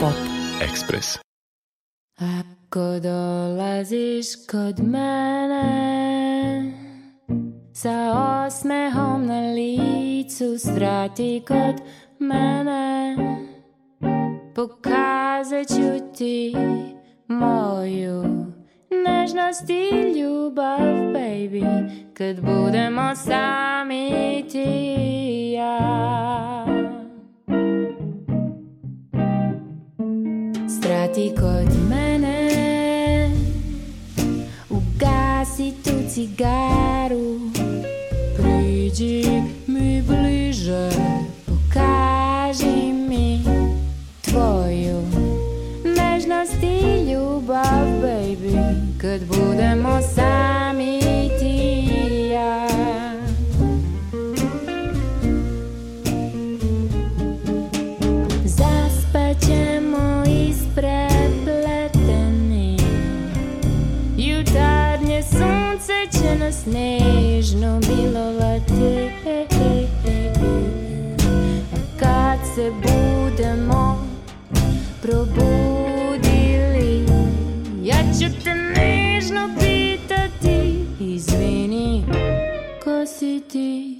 Pop. Express. Ako dolaziš kod mene Sa osmehom na licu Svrati kod mene. Pokazat ću ti moju nežnost i ljubav, baby Kad budemo sami ti i ja kod mene. Ugasi tu cigaru. Priđi mi bliže Pokaži mi tvoju Nežnost i ljubav, baby. Kad budemo sami nas nežno milovati A kad se budemo probudili Ja ću te nežno pitati Izvini, ko si ti?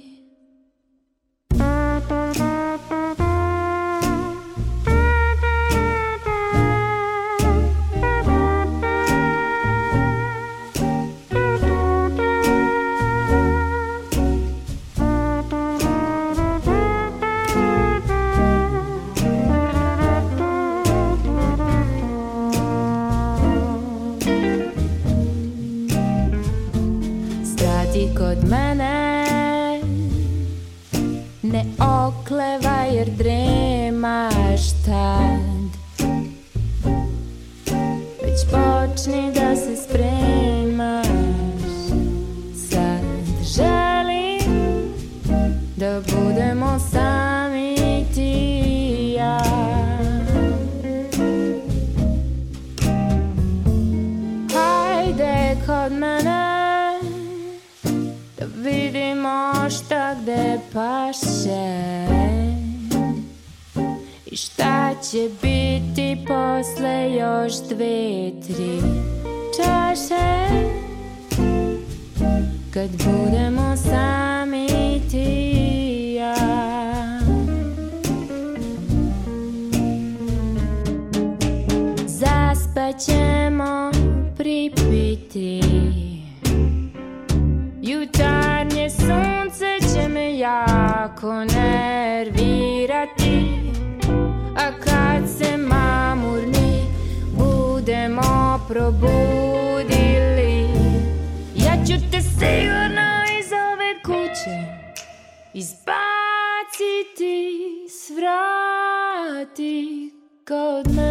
Ću te sigurno iz ove kuće Izbaciti, svrati kod mene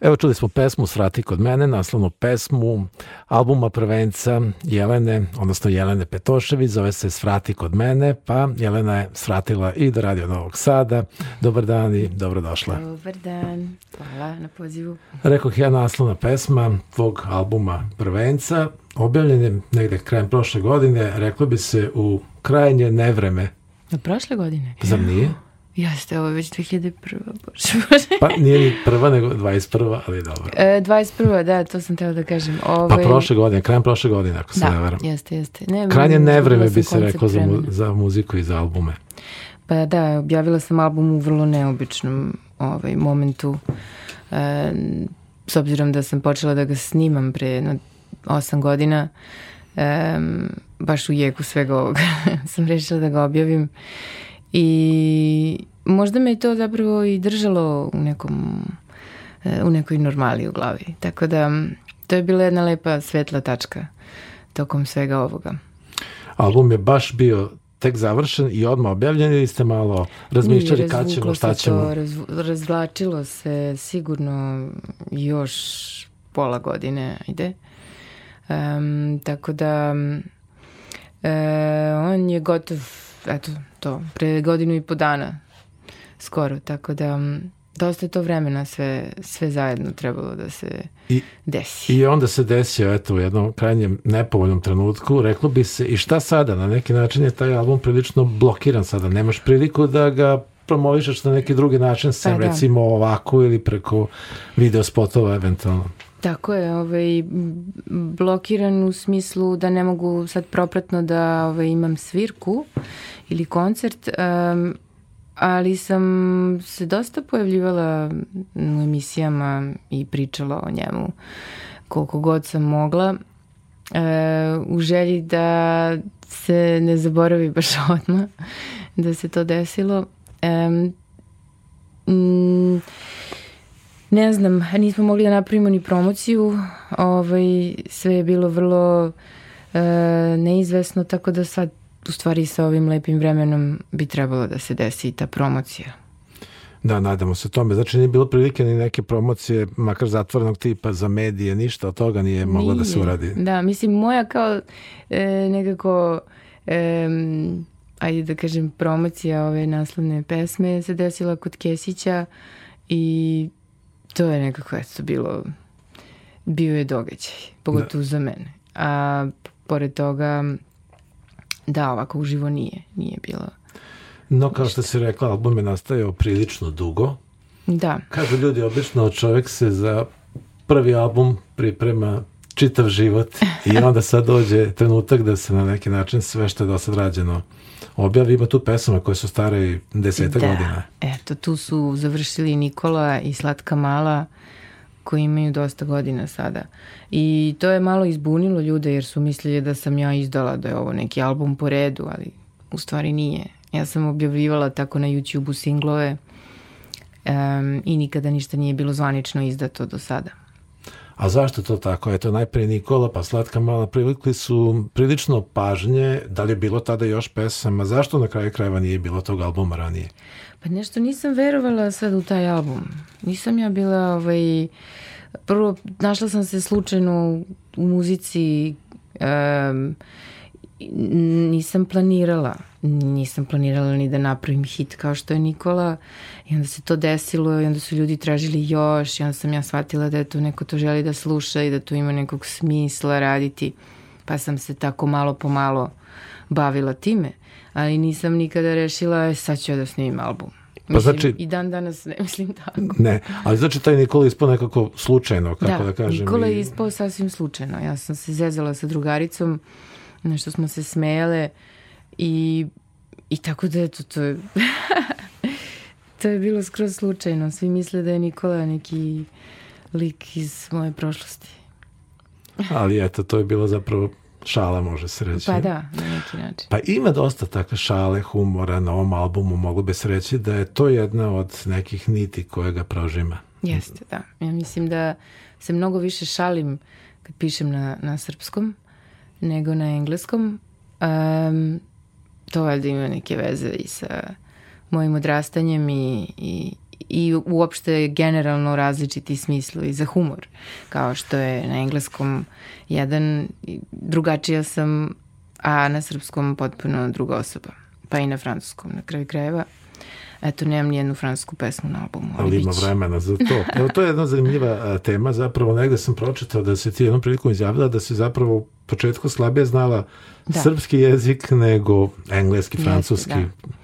Evo čuli smo pesmu Svrati kod mene, naslovnu pesmu albuma prvenca Jelene, odnosno Jelene Petošević, zove se Svrati kod mene, pa Jelena je svratila i do Radio Novog Sada. Dobar dan i dobrodošla. Dobar dan, hvala na pozivu. Rekoh ja naslovna pesma tvog albuma prvenca, objavljen je negde krajem prošle godine, reklo bi se u krajnje nevreme. Na prošle godine? Zar nije? Jeste, ovo je već 2001. Bože, bože. Pa nije ni prva, nego 21. ali dobro. E, 21. da, to sam teo da kažem. Ove, Pa prošle godine, krajem prošle godine, ako se ne Da, varam. jeste, jeste. Ne, Krajnje nevreme sam bi se reklo za, mu, za muziku i za albume. Pa da, objavila sam album u vrlo neobičnom ovaj, momentu. E, s obzirom da sam počela da ga snimam pre jedno osam godina, e, baš u jeku svega ovoga sam rešila da ga objavim. I možda me je to zapravo i držalo u nekom e, u nekoj normali u glavi. Tako da to je bila jedna lepa svetla tačka tokom svega ovoga. Album je baš bio tek završen i odmah objavljen ili ste malo razmišljali Nije, kad ćemo, šta ćemo? To, raz, razvlačilo se sigurno još pola godine, ide. Um, tako da e, on je gotov, eto, to, pre godinu i po dana skoro, tako da dosta je to vremena sve, sve zajedno trebalo da se I, desi. I onda se desio, eto, u jednom krajnjem nepovoljnom trenutku, reklo bi se, i šta sada? Na neki način je taj album prilično blokiran sada. Nemaš priliku da ga promovišeš na neki drugi način, sem pa, da. recimo ovako ili preko video spotova eventualno. Tako je, ovaj, blokiran u smislu da ne mogu sad propratno da ovaj, imam svirku ili koncert, um, ali sam se dosta pojavljivala u emisijama i pričala o njemu koliko god sam mogla e, u želji da se ne zaboravi baš odmah da se to desilo. E, mm, ne znam, nismo mogli da napravimo ni promociju, ovaj, sve je bilo vrlo e, neizvesno, tako da sad u stvari sa ovim lepim vremenom bi trebalo da se desi i ta promocija. Da, nadamo se tome. Znači nije bilo prilike ni neke promocije, makar zatvorenog tipa za medije, ništa od toga nije moglo nije. da se uradi. Da, mislim, moja kao e, nekako, e, ajde da kažem, promocija ove naslovne pesme se desila kod Kesića i to je nekako, eto, bilo, bio je događaj, pogotovo da. za mene. A pored toga, Da, ovako uživo nije, nije bilo. No, kao što si rekla, album je nastajao prilično dugo. Da. Kažu ljudi, obično čovjek se za prvi album priprema čitav život i onda sad dođe trenutak da se na neki način sve što je do sad rađeno objavi. Ima tu pesama koje su stare deseta da. godina. Eto, tu su završili Nikola i Slatka Mala koji imaju dosta godina sada. I to je malo izbunilo ljude jer su mislili da sam ja izdala da je ovo neki album po redu, ali u stvari nije. Ja sam objavljivala tako na YouTube-u singlove um, i nikada ništa nije bilo zvanično izdato do sada. A zašto to tako? Eto, najpre Nikola, pa Slatka mala prilikli su prilično pažnje. Da li je bilo tada još pesama? Zašto na kraju krajeva nije bilo tog albuma ranije? Pa nešto nisam verovala sad u taj album. Nisam ja bila, ovaj, prvo našla sam se slučajno u muzici, um, nisam planirala, nisam planirala ni da napravim hit kao što je Nikola i onda se to desilo i onda su ljudi tražili još i onda sam ja shvatila da je to neko to želi da sluša i da to ima nekog smisla raditi pa sam se tako malo po malo bavila time ali nisam nikada rešila e, sad ću ja da snimim album. Pa mislim, znači, I dan danas ne mislim tako. Ne, ali znači taj Nikola je ispao nekako slučajno, kako da, da kažem. Nikola je ispao sasvim slučajno. Ja sam se zezala sa drugaricom, nešto smo se smejale i, i tako da eto, to je... to je bilo skroz slučajno. Svi misle da je Nikola neki lik iz moje prošlosti. ali eto, to je bilo zapravo šala može se reći. Pa da, na neki način. Pa ima dosta takve šale, humora na ovom albumu, mogu bi se reći da je to jedna od nekih niti koje ga prožima. Jeste, da. Ja mislim da se mnogo više šalim kad pišem na, na srpskom nego na engleskom. Um, to valjda ima neke veze i sa mojim odrastanjem i, i, i uopšte generalno različiti smislu i za humor. Kao što je na engleskom jedan, drugačija sam, a na srpskom potpuno druga osoba. Pa i na francuskom, na kraju krajeva. Eto, nemam nijednu francusku pesmu na albumu. Ali, ali ima vremena za to. Evo, to je jedna zanimljiva tema. Zapravo, negde sam pročitao da se ti jednom prilikom izjavila da se zapravo početku slabije znala da. srpski jezik nego engleski, francuski. Jeste, da.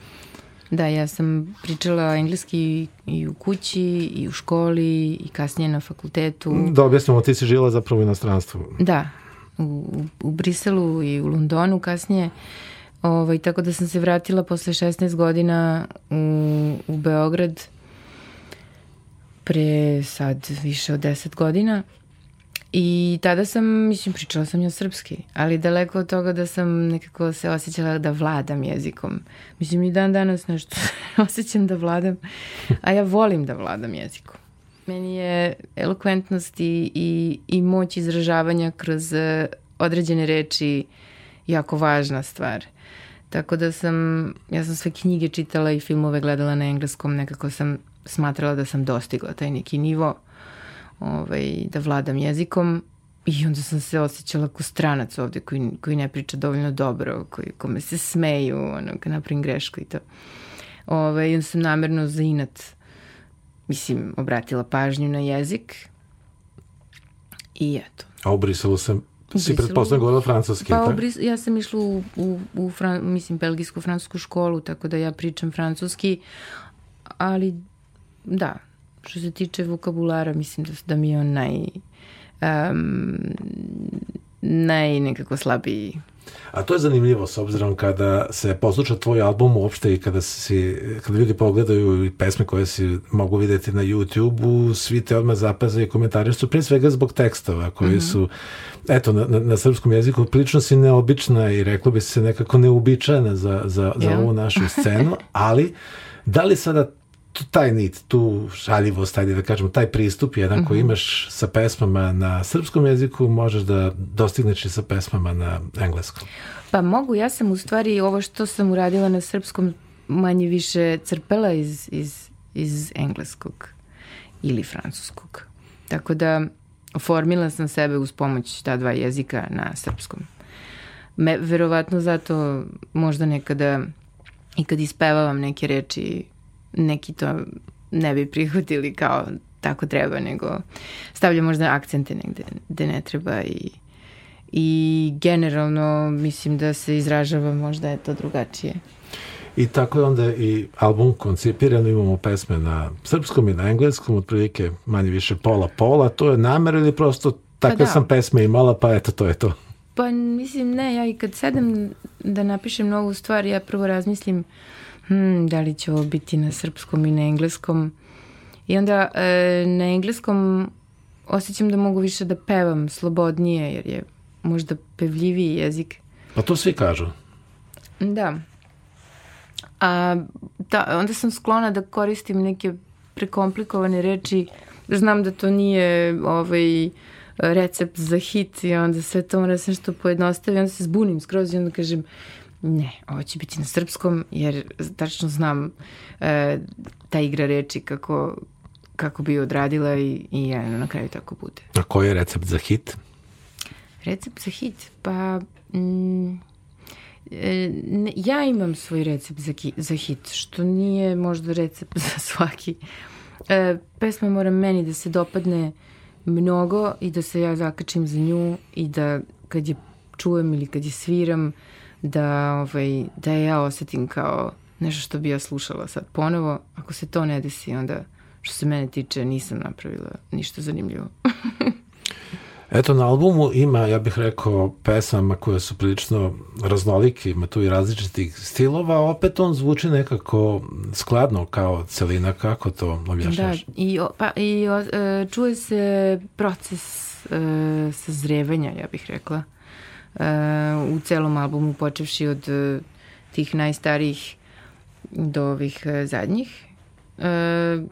Da, ja sam pričala engleski i u kući, i u školi, i kasnije na fakultetu. Da objasnimo, ti si žila zapravo u inostranstvu. Da, u, u Briselu i u Londonu kasnije. Ovaj, tako da sam se vratila posle 16 godina u, u Beograd pre sad više od 10 godina I tada sam, mislim, pričala sam ja srpski, ali daleko od toga da sam nekako se osjećala da vladam jezikom. Mislim, i dan danas nešto osjećam da vladam, a ja volim da vladam jezikom. Meni je elokventnost i, i, i moć izražavanja kroz eh, određene reči jako važna stvar. Tako da sam, ja sam sve knjige čitala i filmove gledala na engleskom, nekako sam smatrala da sam dostigla taj neki nivo ovaj, da vladam jezikom i onda sam se osjećala kao stranac ovde koji, koji ne priča dovoljno dobro, koji, kome se smeju, ono, kad napravim grešku i to. Ovaj, I onda sam namerno za inat, mislim, obratila pažnju na jezik i eto. A u Briselu sam Si pretpostavljam govorila francuski, pa, tako? Bris, ja sam išla u, u, u fran, mislim, belgijsku francusku školu, tako da ja pričam francuski, ali da, što se tiče vokabulara, mislim da, da mi je on naj, um, naj nekako slabiji A to je zanimljivo s obzirom kada se posluša tvoj album uopšte i kada, si, kada ljudi pogledaju i pesme koje si mogu videti na YouTube-u, svi te odmah zapaze i komentari su pre svega zbog tekstova koji mm -hmm. su eto, na, na, na srpskom jeziku prilično si neobična i reklo bi se nekako neuobičajena za, za, za yeah. ovu našu scenu, ali da li sada taj nit, tu šaljivost, ajde da kažemo, taj pristup jedan mm -hmm. koji mhm. imaš sa pesmama na srpskom jeziku, možeš da dostigneš i sa pesmama na engleskom. Pa mogu, ja sam u stvari ovo što sam uradila na srpskom manje više crpela iz, iz, iz engleskog ili francuskog. Tako da formila sam sebe uz pomoć ta dva jezika na srpskom. Me, verovatno zato možda nekada i kad ispevavam neke reči neki to ne bi prihvatili kao tako treba, nego stavlja možda akcente negde gde ne treba i, i generalno mislim da se izražava možda je to drugačije. I tako je onda i album koncipiran, imamo pesme na srpskom i na engleskom, otprilike manje više pola-pola, to je namer ili prosto takve pa da. sam pesme imala, pa eto, to je to. Pa mislim, ne, ja i kad sedem da napišem novu stvar, ja prvo razmislim uh, hmm, da li će ovo biti na srpskom i na engleskom. I onda e, na engleskom osjećam da mogu više da pevam slobodnije, jer je možda pevljiviji jezik. Pa to svi kažu. Da. A da, onda sam sklona da koristim neke prekomplikovane reči. Znam da to nije ovaj, recept za hit i onda sve to mora se nešto pojednostavi. Onda se zbunim skroz i onda kažem Ne, ovo će biti na srpskom, jer tačno znam e, ta igra reči kako, kako bi odradila i, i ja, na kraju tako bude. A koji je recept za hit? Recept za hit? Pa... Mm, e, ne, ja imam svoj recept za, ki, za hit, što nije možda recept za svaki. E, pesma mora meni da se dopadne mnogo i da se ja zakačim za nju i da kad je čujem ili kad je sviram, da, ovaj, da ja osetim kao nešto što bi ja slušala sad ponovo. Ako se to ne desi, onda što se mene tiče nisam napravila ništa zanimljivo. Eto, na albumu ima, ja bih rekao, pesama koje su prilično raznolike, ima tu i različitih stilova, opet on zvuči nekako skladno kao celina, kako to objašnjaš? Da, i, pa, i o, e, čuje se proces e, sazrevanja, ja bih rekla u celom albumu, počevši od e, tih najstarijih do ovih e, zadnjih. E,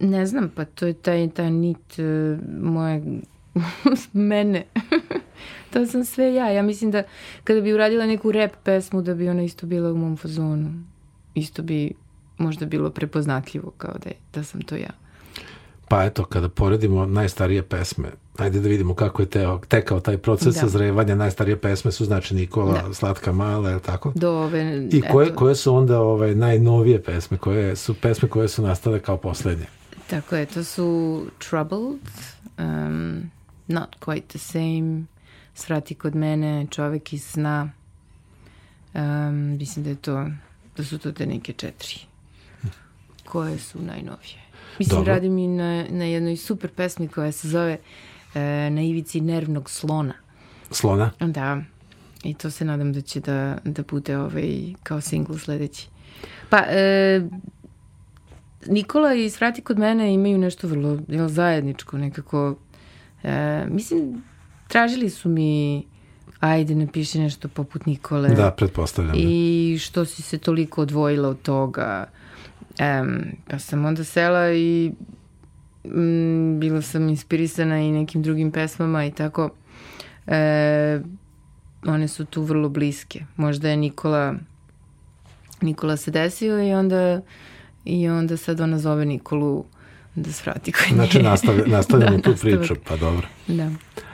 ne znam, pa to je taj, ta nit moje mene. to sam sve ja. Ja mislim da kada bi uradila neku rap pesmu da bi ona isto bila u mom fazonu. Isto bi možda bilo prepoznatljivo kao da, je, da sam to ja. Pa eto, kada poredimo najstarije pesme, ajde da vidimo kako je teo, tekao taj proces da. sazrevanja. Najstarije pesme su znači Nikola, da. Slatka mala, je tako? Do ove, I koje, eto. koje su onda ovaj, najnovije pesme, koje su pesme koje su nastale kao poslednje? Tako je, to su Troubled, um, Not Quite the Same, Svrati kod mene, Čovek iz sna. Um, mislim da je to, da su to te neke četiri koje su najnovije. Mislim, Dobro. radim i na, na jednoj super pesmi koja se zove e, Na ivici nervnog slona. Slona? Da. I to se nadam da će da, da bude ovaj, kao singl sledeći. Pa, e, Nikola i Svrati kod mene imaju nešto vrlo jel, zajedničko nekako. E, mislim, tražili su mi ajde napiši nešto poput Nikole. Da, pretpostavljam. I što si se toliko odvojila od toga. Um, pa sam onda sela i mm, bila sam inspirisana i nekim drugim pesmama i tako. E, one su tu vrlo bliske. Možda je Nikola Nikola se desio i onda i onda sad ona zove Nikolu da svrati kod Znači, nastavlja, nastavljamo da, tu nastavak. priču, pa dobro. Da.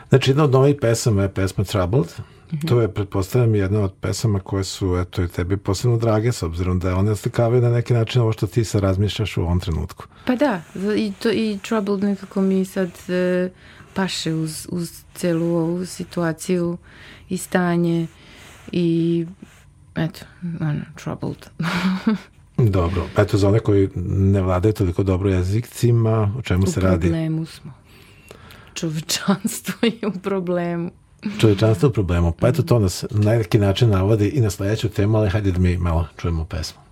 Znači, jedna od novih pesama je pesma Troubled. Mm -hmm. To je, pretpostavljam, jedna od pesama koje su, eto, i tebi posebno drage, s obzirom da one oslikavaju na neki način ovo što ti se razmišljaš u ovom trenutku. Pa da, i, to, i Troubled nekako mi sad e, paše uz, uz celu ovu situaciju i stanje i eto, ono, Troubled. Dobro, eto za one koji ne vladaju toliko dobro jezikcima, o čemu u se radi? U problemu smo. Čovečanstvo je u problemu. Čovečanstvo u problemu. Pa eto to nas na neki način navodi i na sledeću temu, ali hajde da mi malo čujemo pesmu.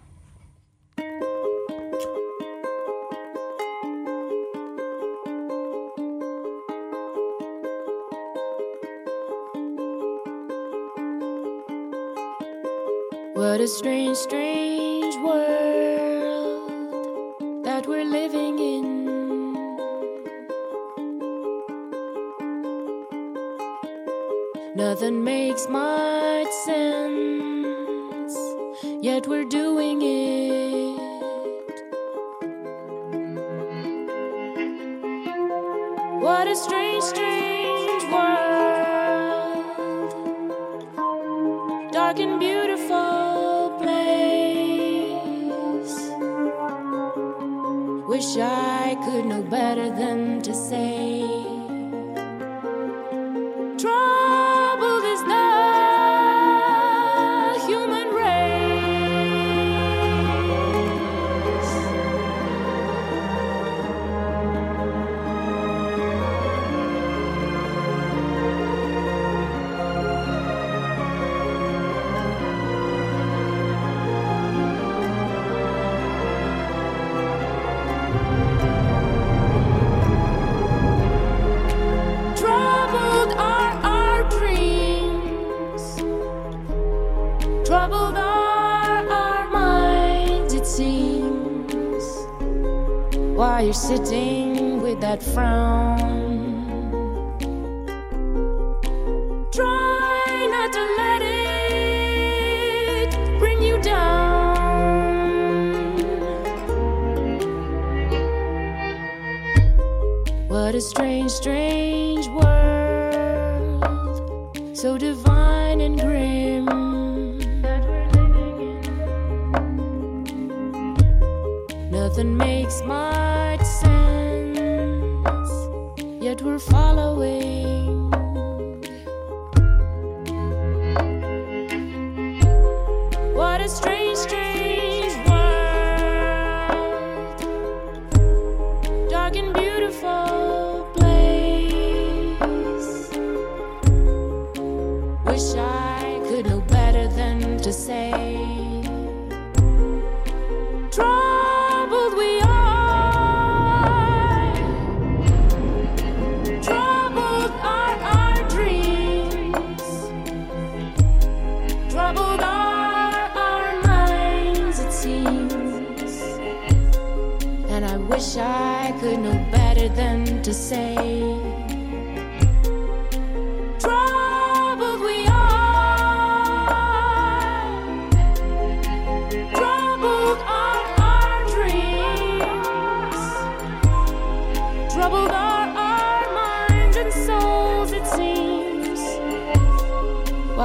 Nothing makes much sense, yet we're following.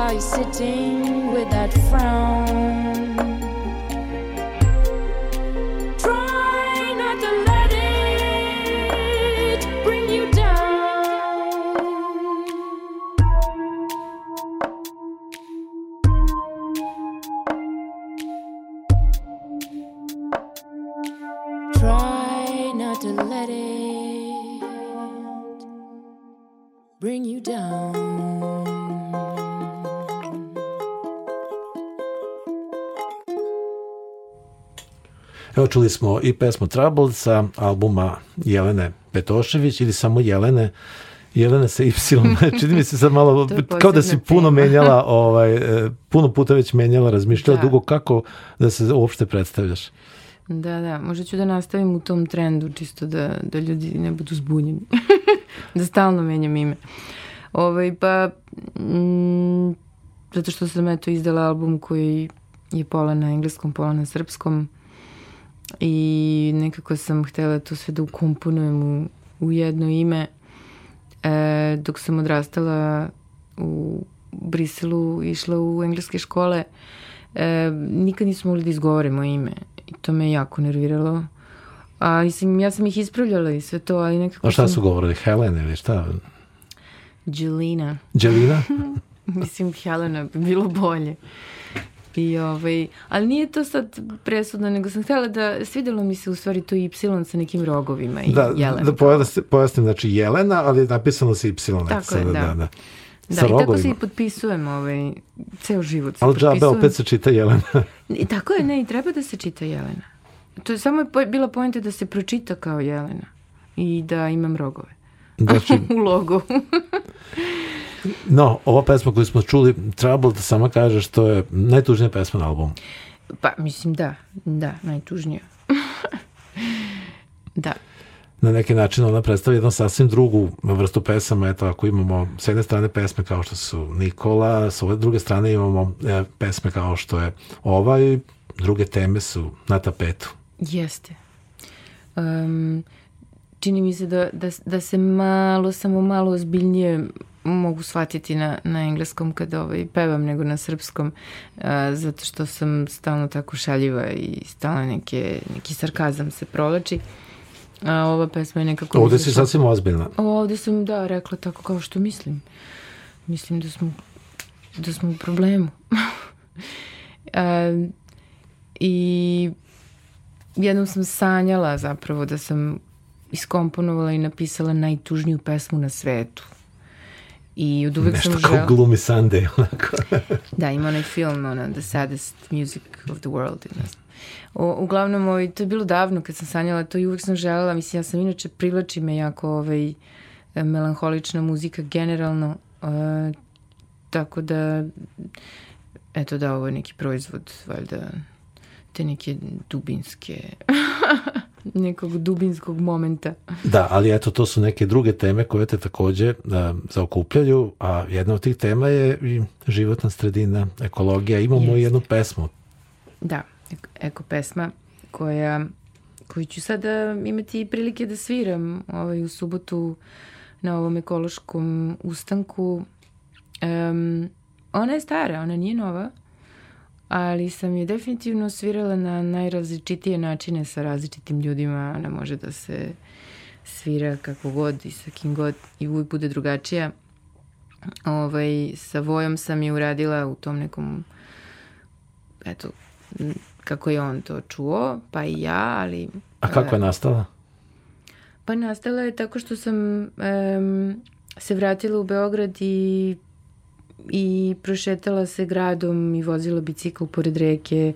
While you're sitting with that frown. Čuli smo i pesmu Troubled sa albuma Jelene Petošević ili samo Jelene. Jelena sa Y, čini mi se sad malo, kao da si puno menjala, ovaj, e, puno puta već menjala, razmišljala Da. dugo kako da se uopšte predstavljaš. Da, da, možda ću da nastavim u tom trendu, čisto da, da ljudi ne budu zbunjeni. da stalno menjam ime. Ovaj, pa, mm, zato što sam eto izdala album koji je pola na engleskom, pola na srpskom i nekako sam htela to sve da ukomponujem u, u jedno ime. E, dok sam odrastala u Briselu, išla u engleske škole, e, nikad nismo mogli da izgovorimo ime i to me jako nerviralo. A mislim, ja sam ih ispravljala i sve to, ali nekako A šta sam... su govorili? Helene ili šta? Jelena. Đelina? mislim, Helena bi bilo bolje. I ovaj, ali nije to sad presudno, nego sam htjela da, svidelo mi se u stvari to Y sa nekim rogovima i da, Jelena. da pojasnim, pojasnim, znači Jelena, ali je napisano se Y. Tako sada, je, da. da, da. Da, Sa i tako se rogovima. i potpisujem, ovaj, ceo život se Ali džabe opet se čita Jelena. I tako je, ne, i treba da se čita Jelena. To je samo je po- bila pojenta da se pročita kao Jelena i da imam rogove Znači, u logu. no, ova pesma koju smo čuli, Trouble, da sama kaže što je najtužnija pesma na albumu. pa, mislim, da, da, najtužnija. da, Na neki način ona predstavlja jednu sasvim drugu vrstu pesama. Eto, ako imamo s jedne strane pesme kao što su Nikola, s ove druge strane imamo e, pesme kao što je ova i druge teme su na tapetu. jeste. Um, čini mi se da, da, da se malo, samo malo ozbiljnije mogu shvatiti na, na engleskom kad ovaj, pevam nego na srpskom, a, zato što sam stalno tako šaljiva i stalno neke, neki sarkazam se provlači. A ova pesma je nekako... Ovde si sasvim ozbiljna. Ovde sam, da, rekla tako kao što mislim. Mislim da smo, da smo u problemu. e, I jednom sam sanjala zapravo da sam iskomponovala i napisala najtužniju pesmu na svetu. I od uvek Nešto sam kao žela... glumi Sunday, onako. Da, ima onaj film, ona, The Saddest Music of the World. Ne znam. O, uglavnom, ovaj, to je bilo davno kad sam sanjala to i uvek sam želela, mislim, ja sam inače privlači me jako ovaj, e, melanholična muzika generalno, e, tako da, eto da, ovo je neki proizvod, valjda, te neke dubinske, nekog dubinskog momenta. Da, ali eto, to su neke druge teme koje te takođe a, zaokupljaju, a jedna od tih tema je i životna sredina, ekologija. Imamo i Jeste. jednu pesmu. Da, eko pesma koja, koju ću sada imati prilike da sviram ovaj, u subotu na ovom ekološkom ustanku. Um, ona je stara, ona nije nova, ali sam je definitivno svirala na najrazličitije načine sa različitim ljudima. Ona može da se svira kako god i sa kim god i uvijek bude drugačija. Ovaj, sa Vojom sam je uradila u tom nekom eto, kako je on to čuo, pa i ja, ali... A kako je nastala? Pa nastala je tako što sam em, se vratila u Beograd i, i prošetala se gradom i vozila bicikl pored reke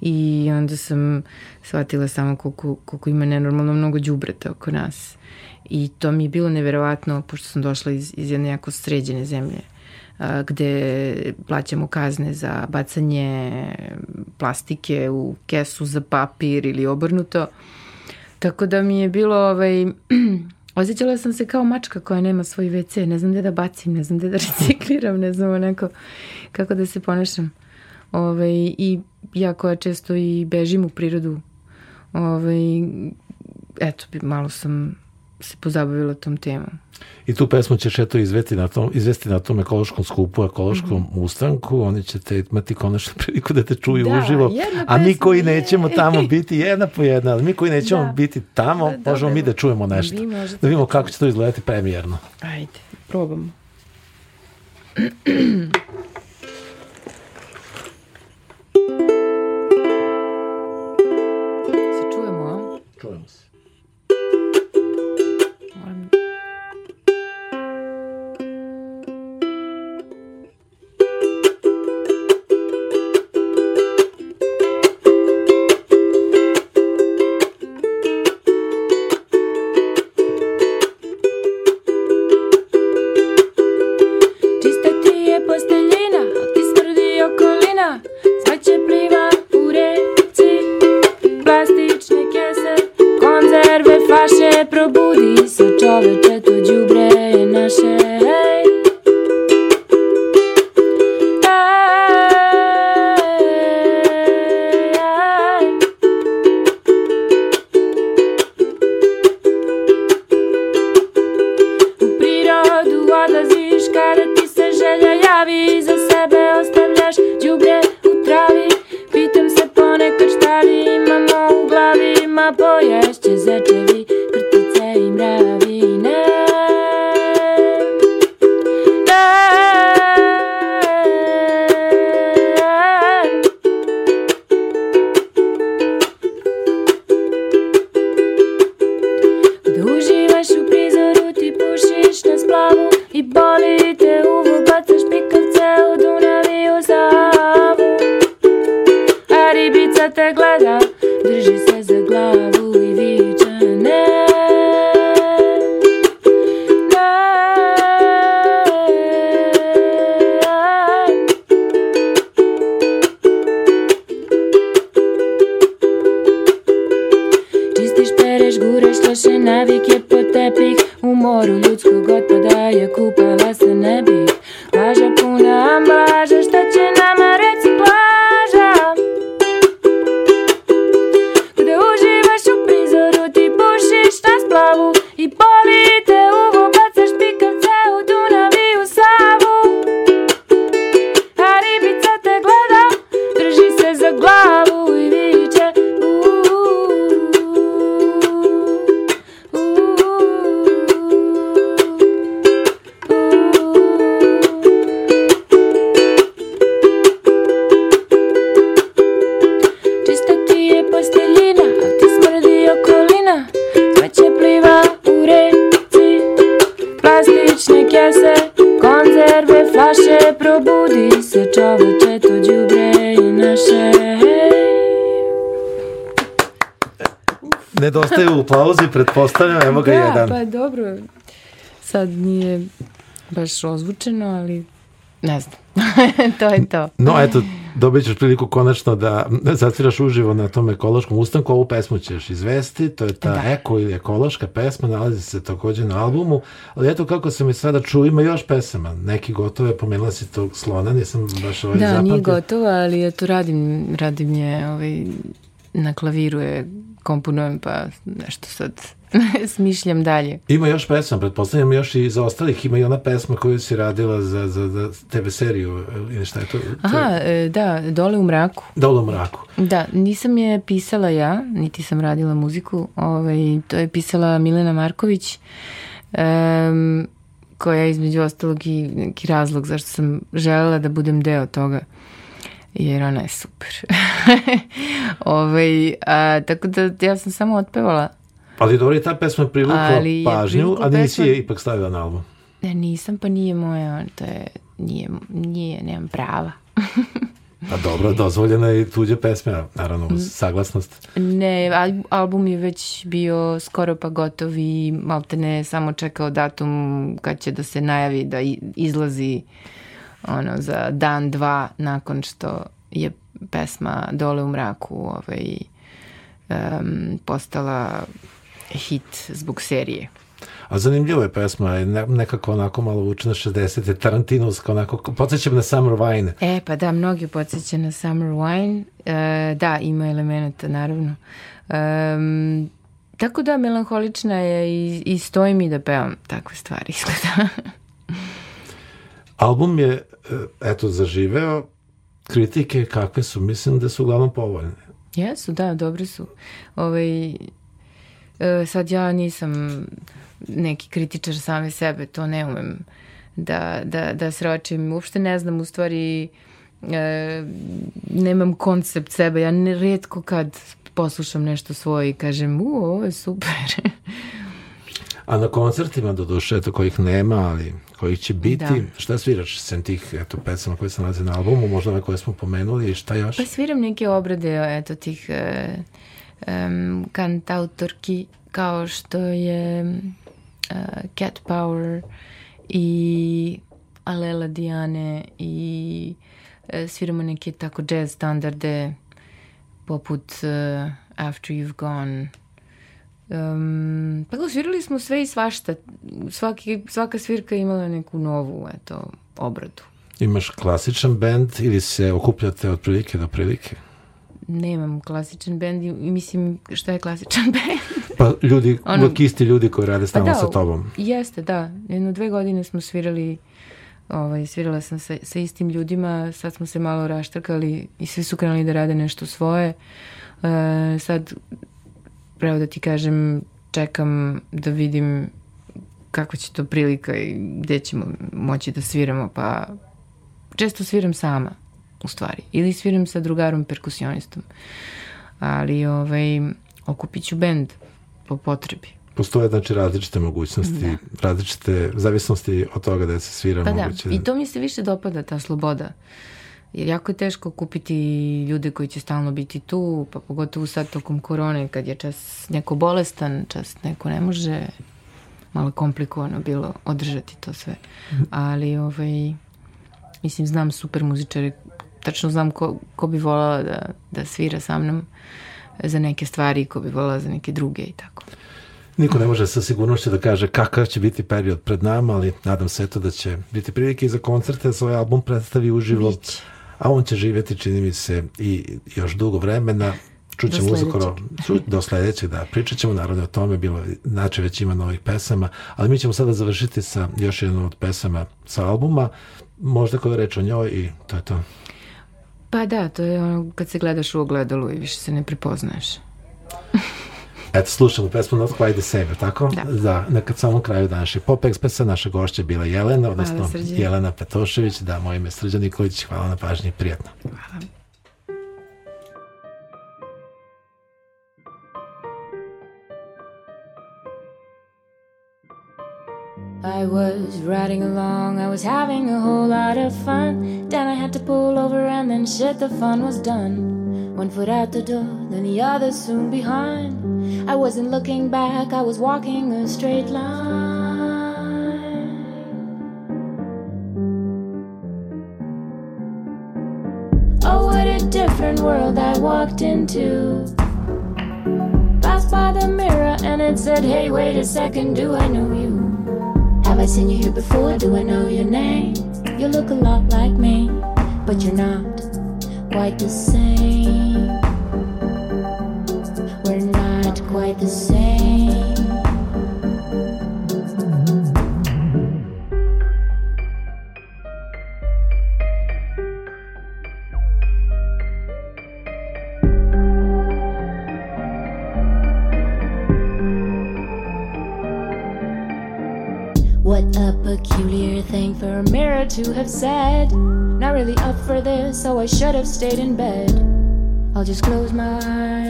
i onda sam shvatila samo koliko, koliko ima nenormalno mnogo đubreta oko nas. I to mi je bilo neverovatno, pošto sam došla iz, iz jedne jako sređene zemlje a, gde plaćamo kazne za bacanje plastike u kesu za papir ili obrnuto. Tako da mi je bilo, ovaj, osjećala sam se kao mačka koja nema svoj WC, ne znam gde da bacim, ne znam gde da recikliram, ne znam onako kako da se ponašam. Ovaj, I ja koja često i bežim u prirodu, ovaj, eto, malo sam se pozabavila tom temom. I tu pesmu ćeš eto izvesti na tom, izvesti na tom ekološkom skupu, ekološkom Mhm. ustanku, oni će te imati konačno priliku da te čuju Da, uživo, a mi koji je. nećemo tamo biti jedna po jedna, ali mi koji nećemo Da. biti tamo, Da, možemo dobro. mi da čujemo nešto. Vi možete Da vidimo da kako će to izgledati premijerno. Ajde, probamo. Čistiš, pereš, gureš loše navike po tepih U moru ljudskog otpada je kupala se ne bi Plaža puna ambalaža, pretpostavljam, evo ga da, jedan. pa dobro. Sad nije baš ozvučeno, ali ne znam. to je to. No, eto, dobit ćeš priliku konačno da zatviraš uživo na tom ekološkom ustanku. Ovu pesmu ćeš izvesti, to je ta Da. eko ili ekološka pesma, nalazi se takođe na albumu, ali eto kako se mi sada čuo, ima još pesama, neki gotove, pomenula si tog slona, nisam baš ovaj Da, zapamtio. nije gotova, ali eto radim, radim je ovaj, na klaviru je komponujem, pa nešto sad smišljam dalje. Ima još pesma, pretpostavljam još i za ostalih, ima i ona pesma koju si radila za, za, za TV seriju, ili šta je to? Aha, e, da, dole u mraku. Dole u mraku. Da, nisam je pisala ja, niti sam radila muziku. Ovaj, to je pisala Milena Marković, um, koja je između ostalog i neki razlog zašto sam želela da budem deo toga. Jer ona je super. ovaj, a, tako da ja sam samo otpevala. Ali dobro, i ta pesma je privukla Ali je pažnju, a nisi pesma- je ipak stavila na album. Ne, nisam, pa nije moja, to je, nije, nije, nemam prava. Pa dobro, dozvoljena je i tuđe pesme, naravno, Mm. uz saglasnost. Ne, al- album je već bio skoro pa gotov i malte ne samo čekao datum kad će da se najavi da izlazi ono za dan, dva nakon što je pesma Dole u mraku ovaj, um, postala hit zbog serije. A zanimljiva je pesma, nekako onako malo vuče na 60. Tarantinovska, onako, podsjeća na Summer Wine. E, pa da, mnogi podsjeća na Summer Wine. E, da, ima elemenata, naravno. Um, tako da, melanholična je i, i stoji mi da pevam takve stvari, izgleda. Album je, e, eto, zaživeo, kritike kakve su, mislim da su uglavnom povoljne. Jesu, da, dobri su. Ovaj, e, sad ja nisam neki kritičar same sebe, to ne umem da, da, da sročim. Uopšte ne znam, u stvari e, nemam koncept sebe. Ja ne, redko kad poslušam nešto svoje i kažem, u, ovo je super. A na koncertima, do duše, eto, kojih nema, ali kojih će biti, Da. šta sviraš sem tih, eto, pesama koje se nalaze na albumu, možda ove koje smo pomenuli i šta još? Pa sviram neke obrade, eto, tih em, kantautorki kao što je e, Cat Power i Alela Diane i e, sviramo neke tako jazz standarde poput e, After You've Gone. Um, tako svirali smo sve i svašta. Svaki, svaka svirka je imala neku novu eto, obradu. Imaš klasičan band ili se okupljate od prilike do prilike? nemam klasičan bend i mislim šta je klasičan bend. Pa ljudi, Ono- uvek isti ljudi koji rade stalno da, sa tobom. Jeste, da. Jedno dve godine smo svirali, ovaj, svirala sam sa, sa istim ljudima, sad smo se malo raštrkali i svi su krenuli da rade nešto svoje. E, sad, pravo da ti kažem, čekam da vidim kakva će to prilika i gde ćemo moći da sviramo, pa često sviram sama, u stvari. Ili sviram sa drugarom perkusionistom. Ali, ovaj, okupit ću bend po potrebi. Postoje znači različite mogućnosti, da. različite zavisnosti od toga da se svira pa moguće. Da. I to mi se više dopada, ta sloboda. Jer jako je teško kupiti ljude koji će stalno biti tu, pa pogotovo sad tokom korone kad je čas neko bolestan, čas neko ne može, malo komplikovano bilo održati to sve. Ali ovaj, mislim znam super muzičare, tačno znam ko, ko bi volala da, da svira sa mnom za neke stvari, ko bi volala za neke druge i tako. Niko ne može sa sigurnošću da kaže kakav će biti period pred nama, ali nadam se to da će biti prilike i za koncerte, da svoj album predstavi uživo. Biće a on će živjeti, čini mi se, i još dugo vremena. Čućemo ču, do sledećeg, da. Pričat ćemo naravno o tome, bilo, znači već ima novih pesama, ali mi ćemo sada završiti sa još jednom od pesama sa albuma, možda koja reč o njoj i to je to. Pa da, to je ono kad se gledaš u ogledalu i više se ne prepoznaješ. Eto, slušamo pesmu Not Quite the Same, tako? Da. Da, na kad samom kraju današnje Pop Expressa naša gošća bila Jelena, odnosno hvala, Jelena Petošević, da, moje ime Srđan Nikolić, hvala na pažnji i prijatno. Hvala. I was riding along, I was having a whole lot of fun. Then I had to pull over and then shit, the fun was done. One foot out the door, then the other soon behind. I wasn't looking back, I was walking a straight line. Oh, what a different world I walked into. Passed by the mirror and it said, Hey, wait a second, do I know you? Have I seen you here before? Do I know your name? You look a lot like me, but you're not quite the same. What a peculiar thing for a mirror to have said. Not really up for this, so I should have stayed in bed. I'll just close my eyes.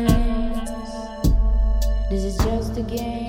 This is just a game.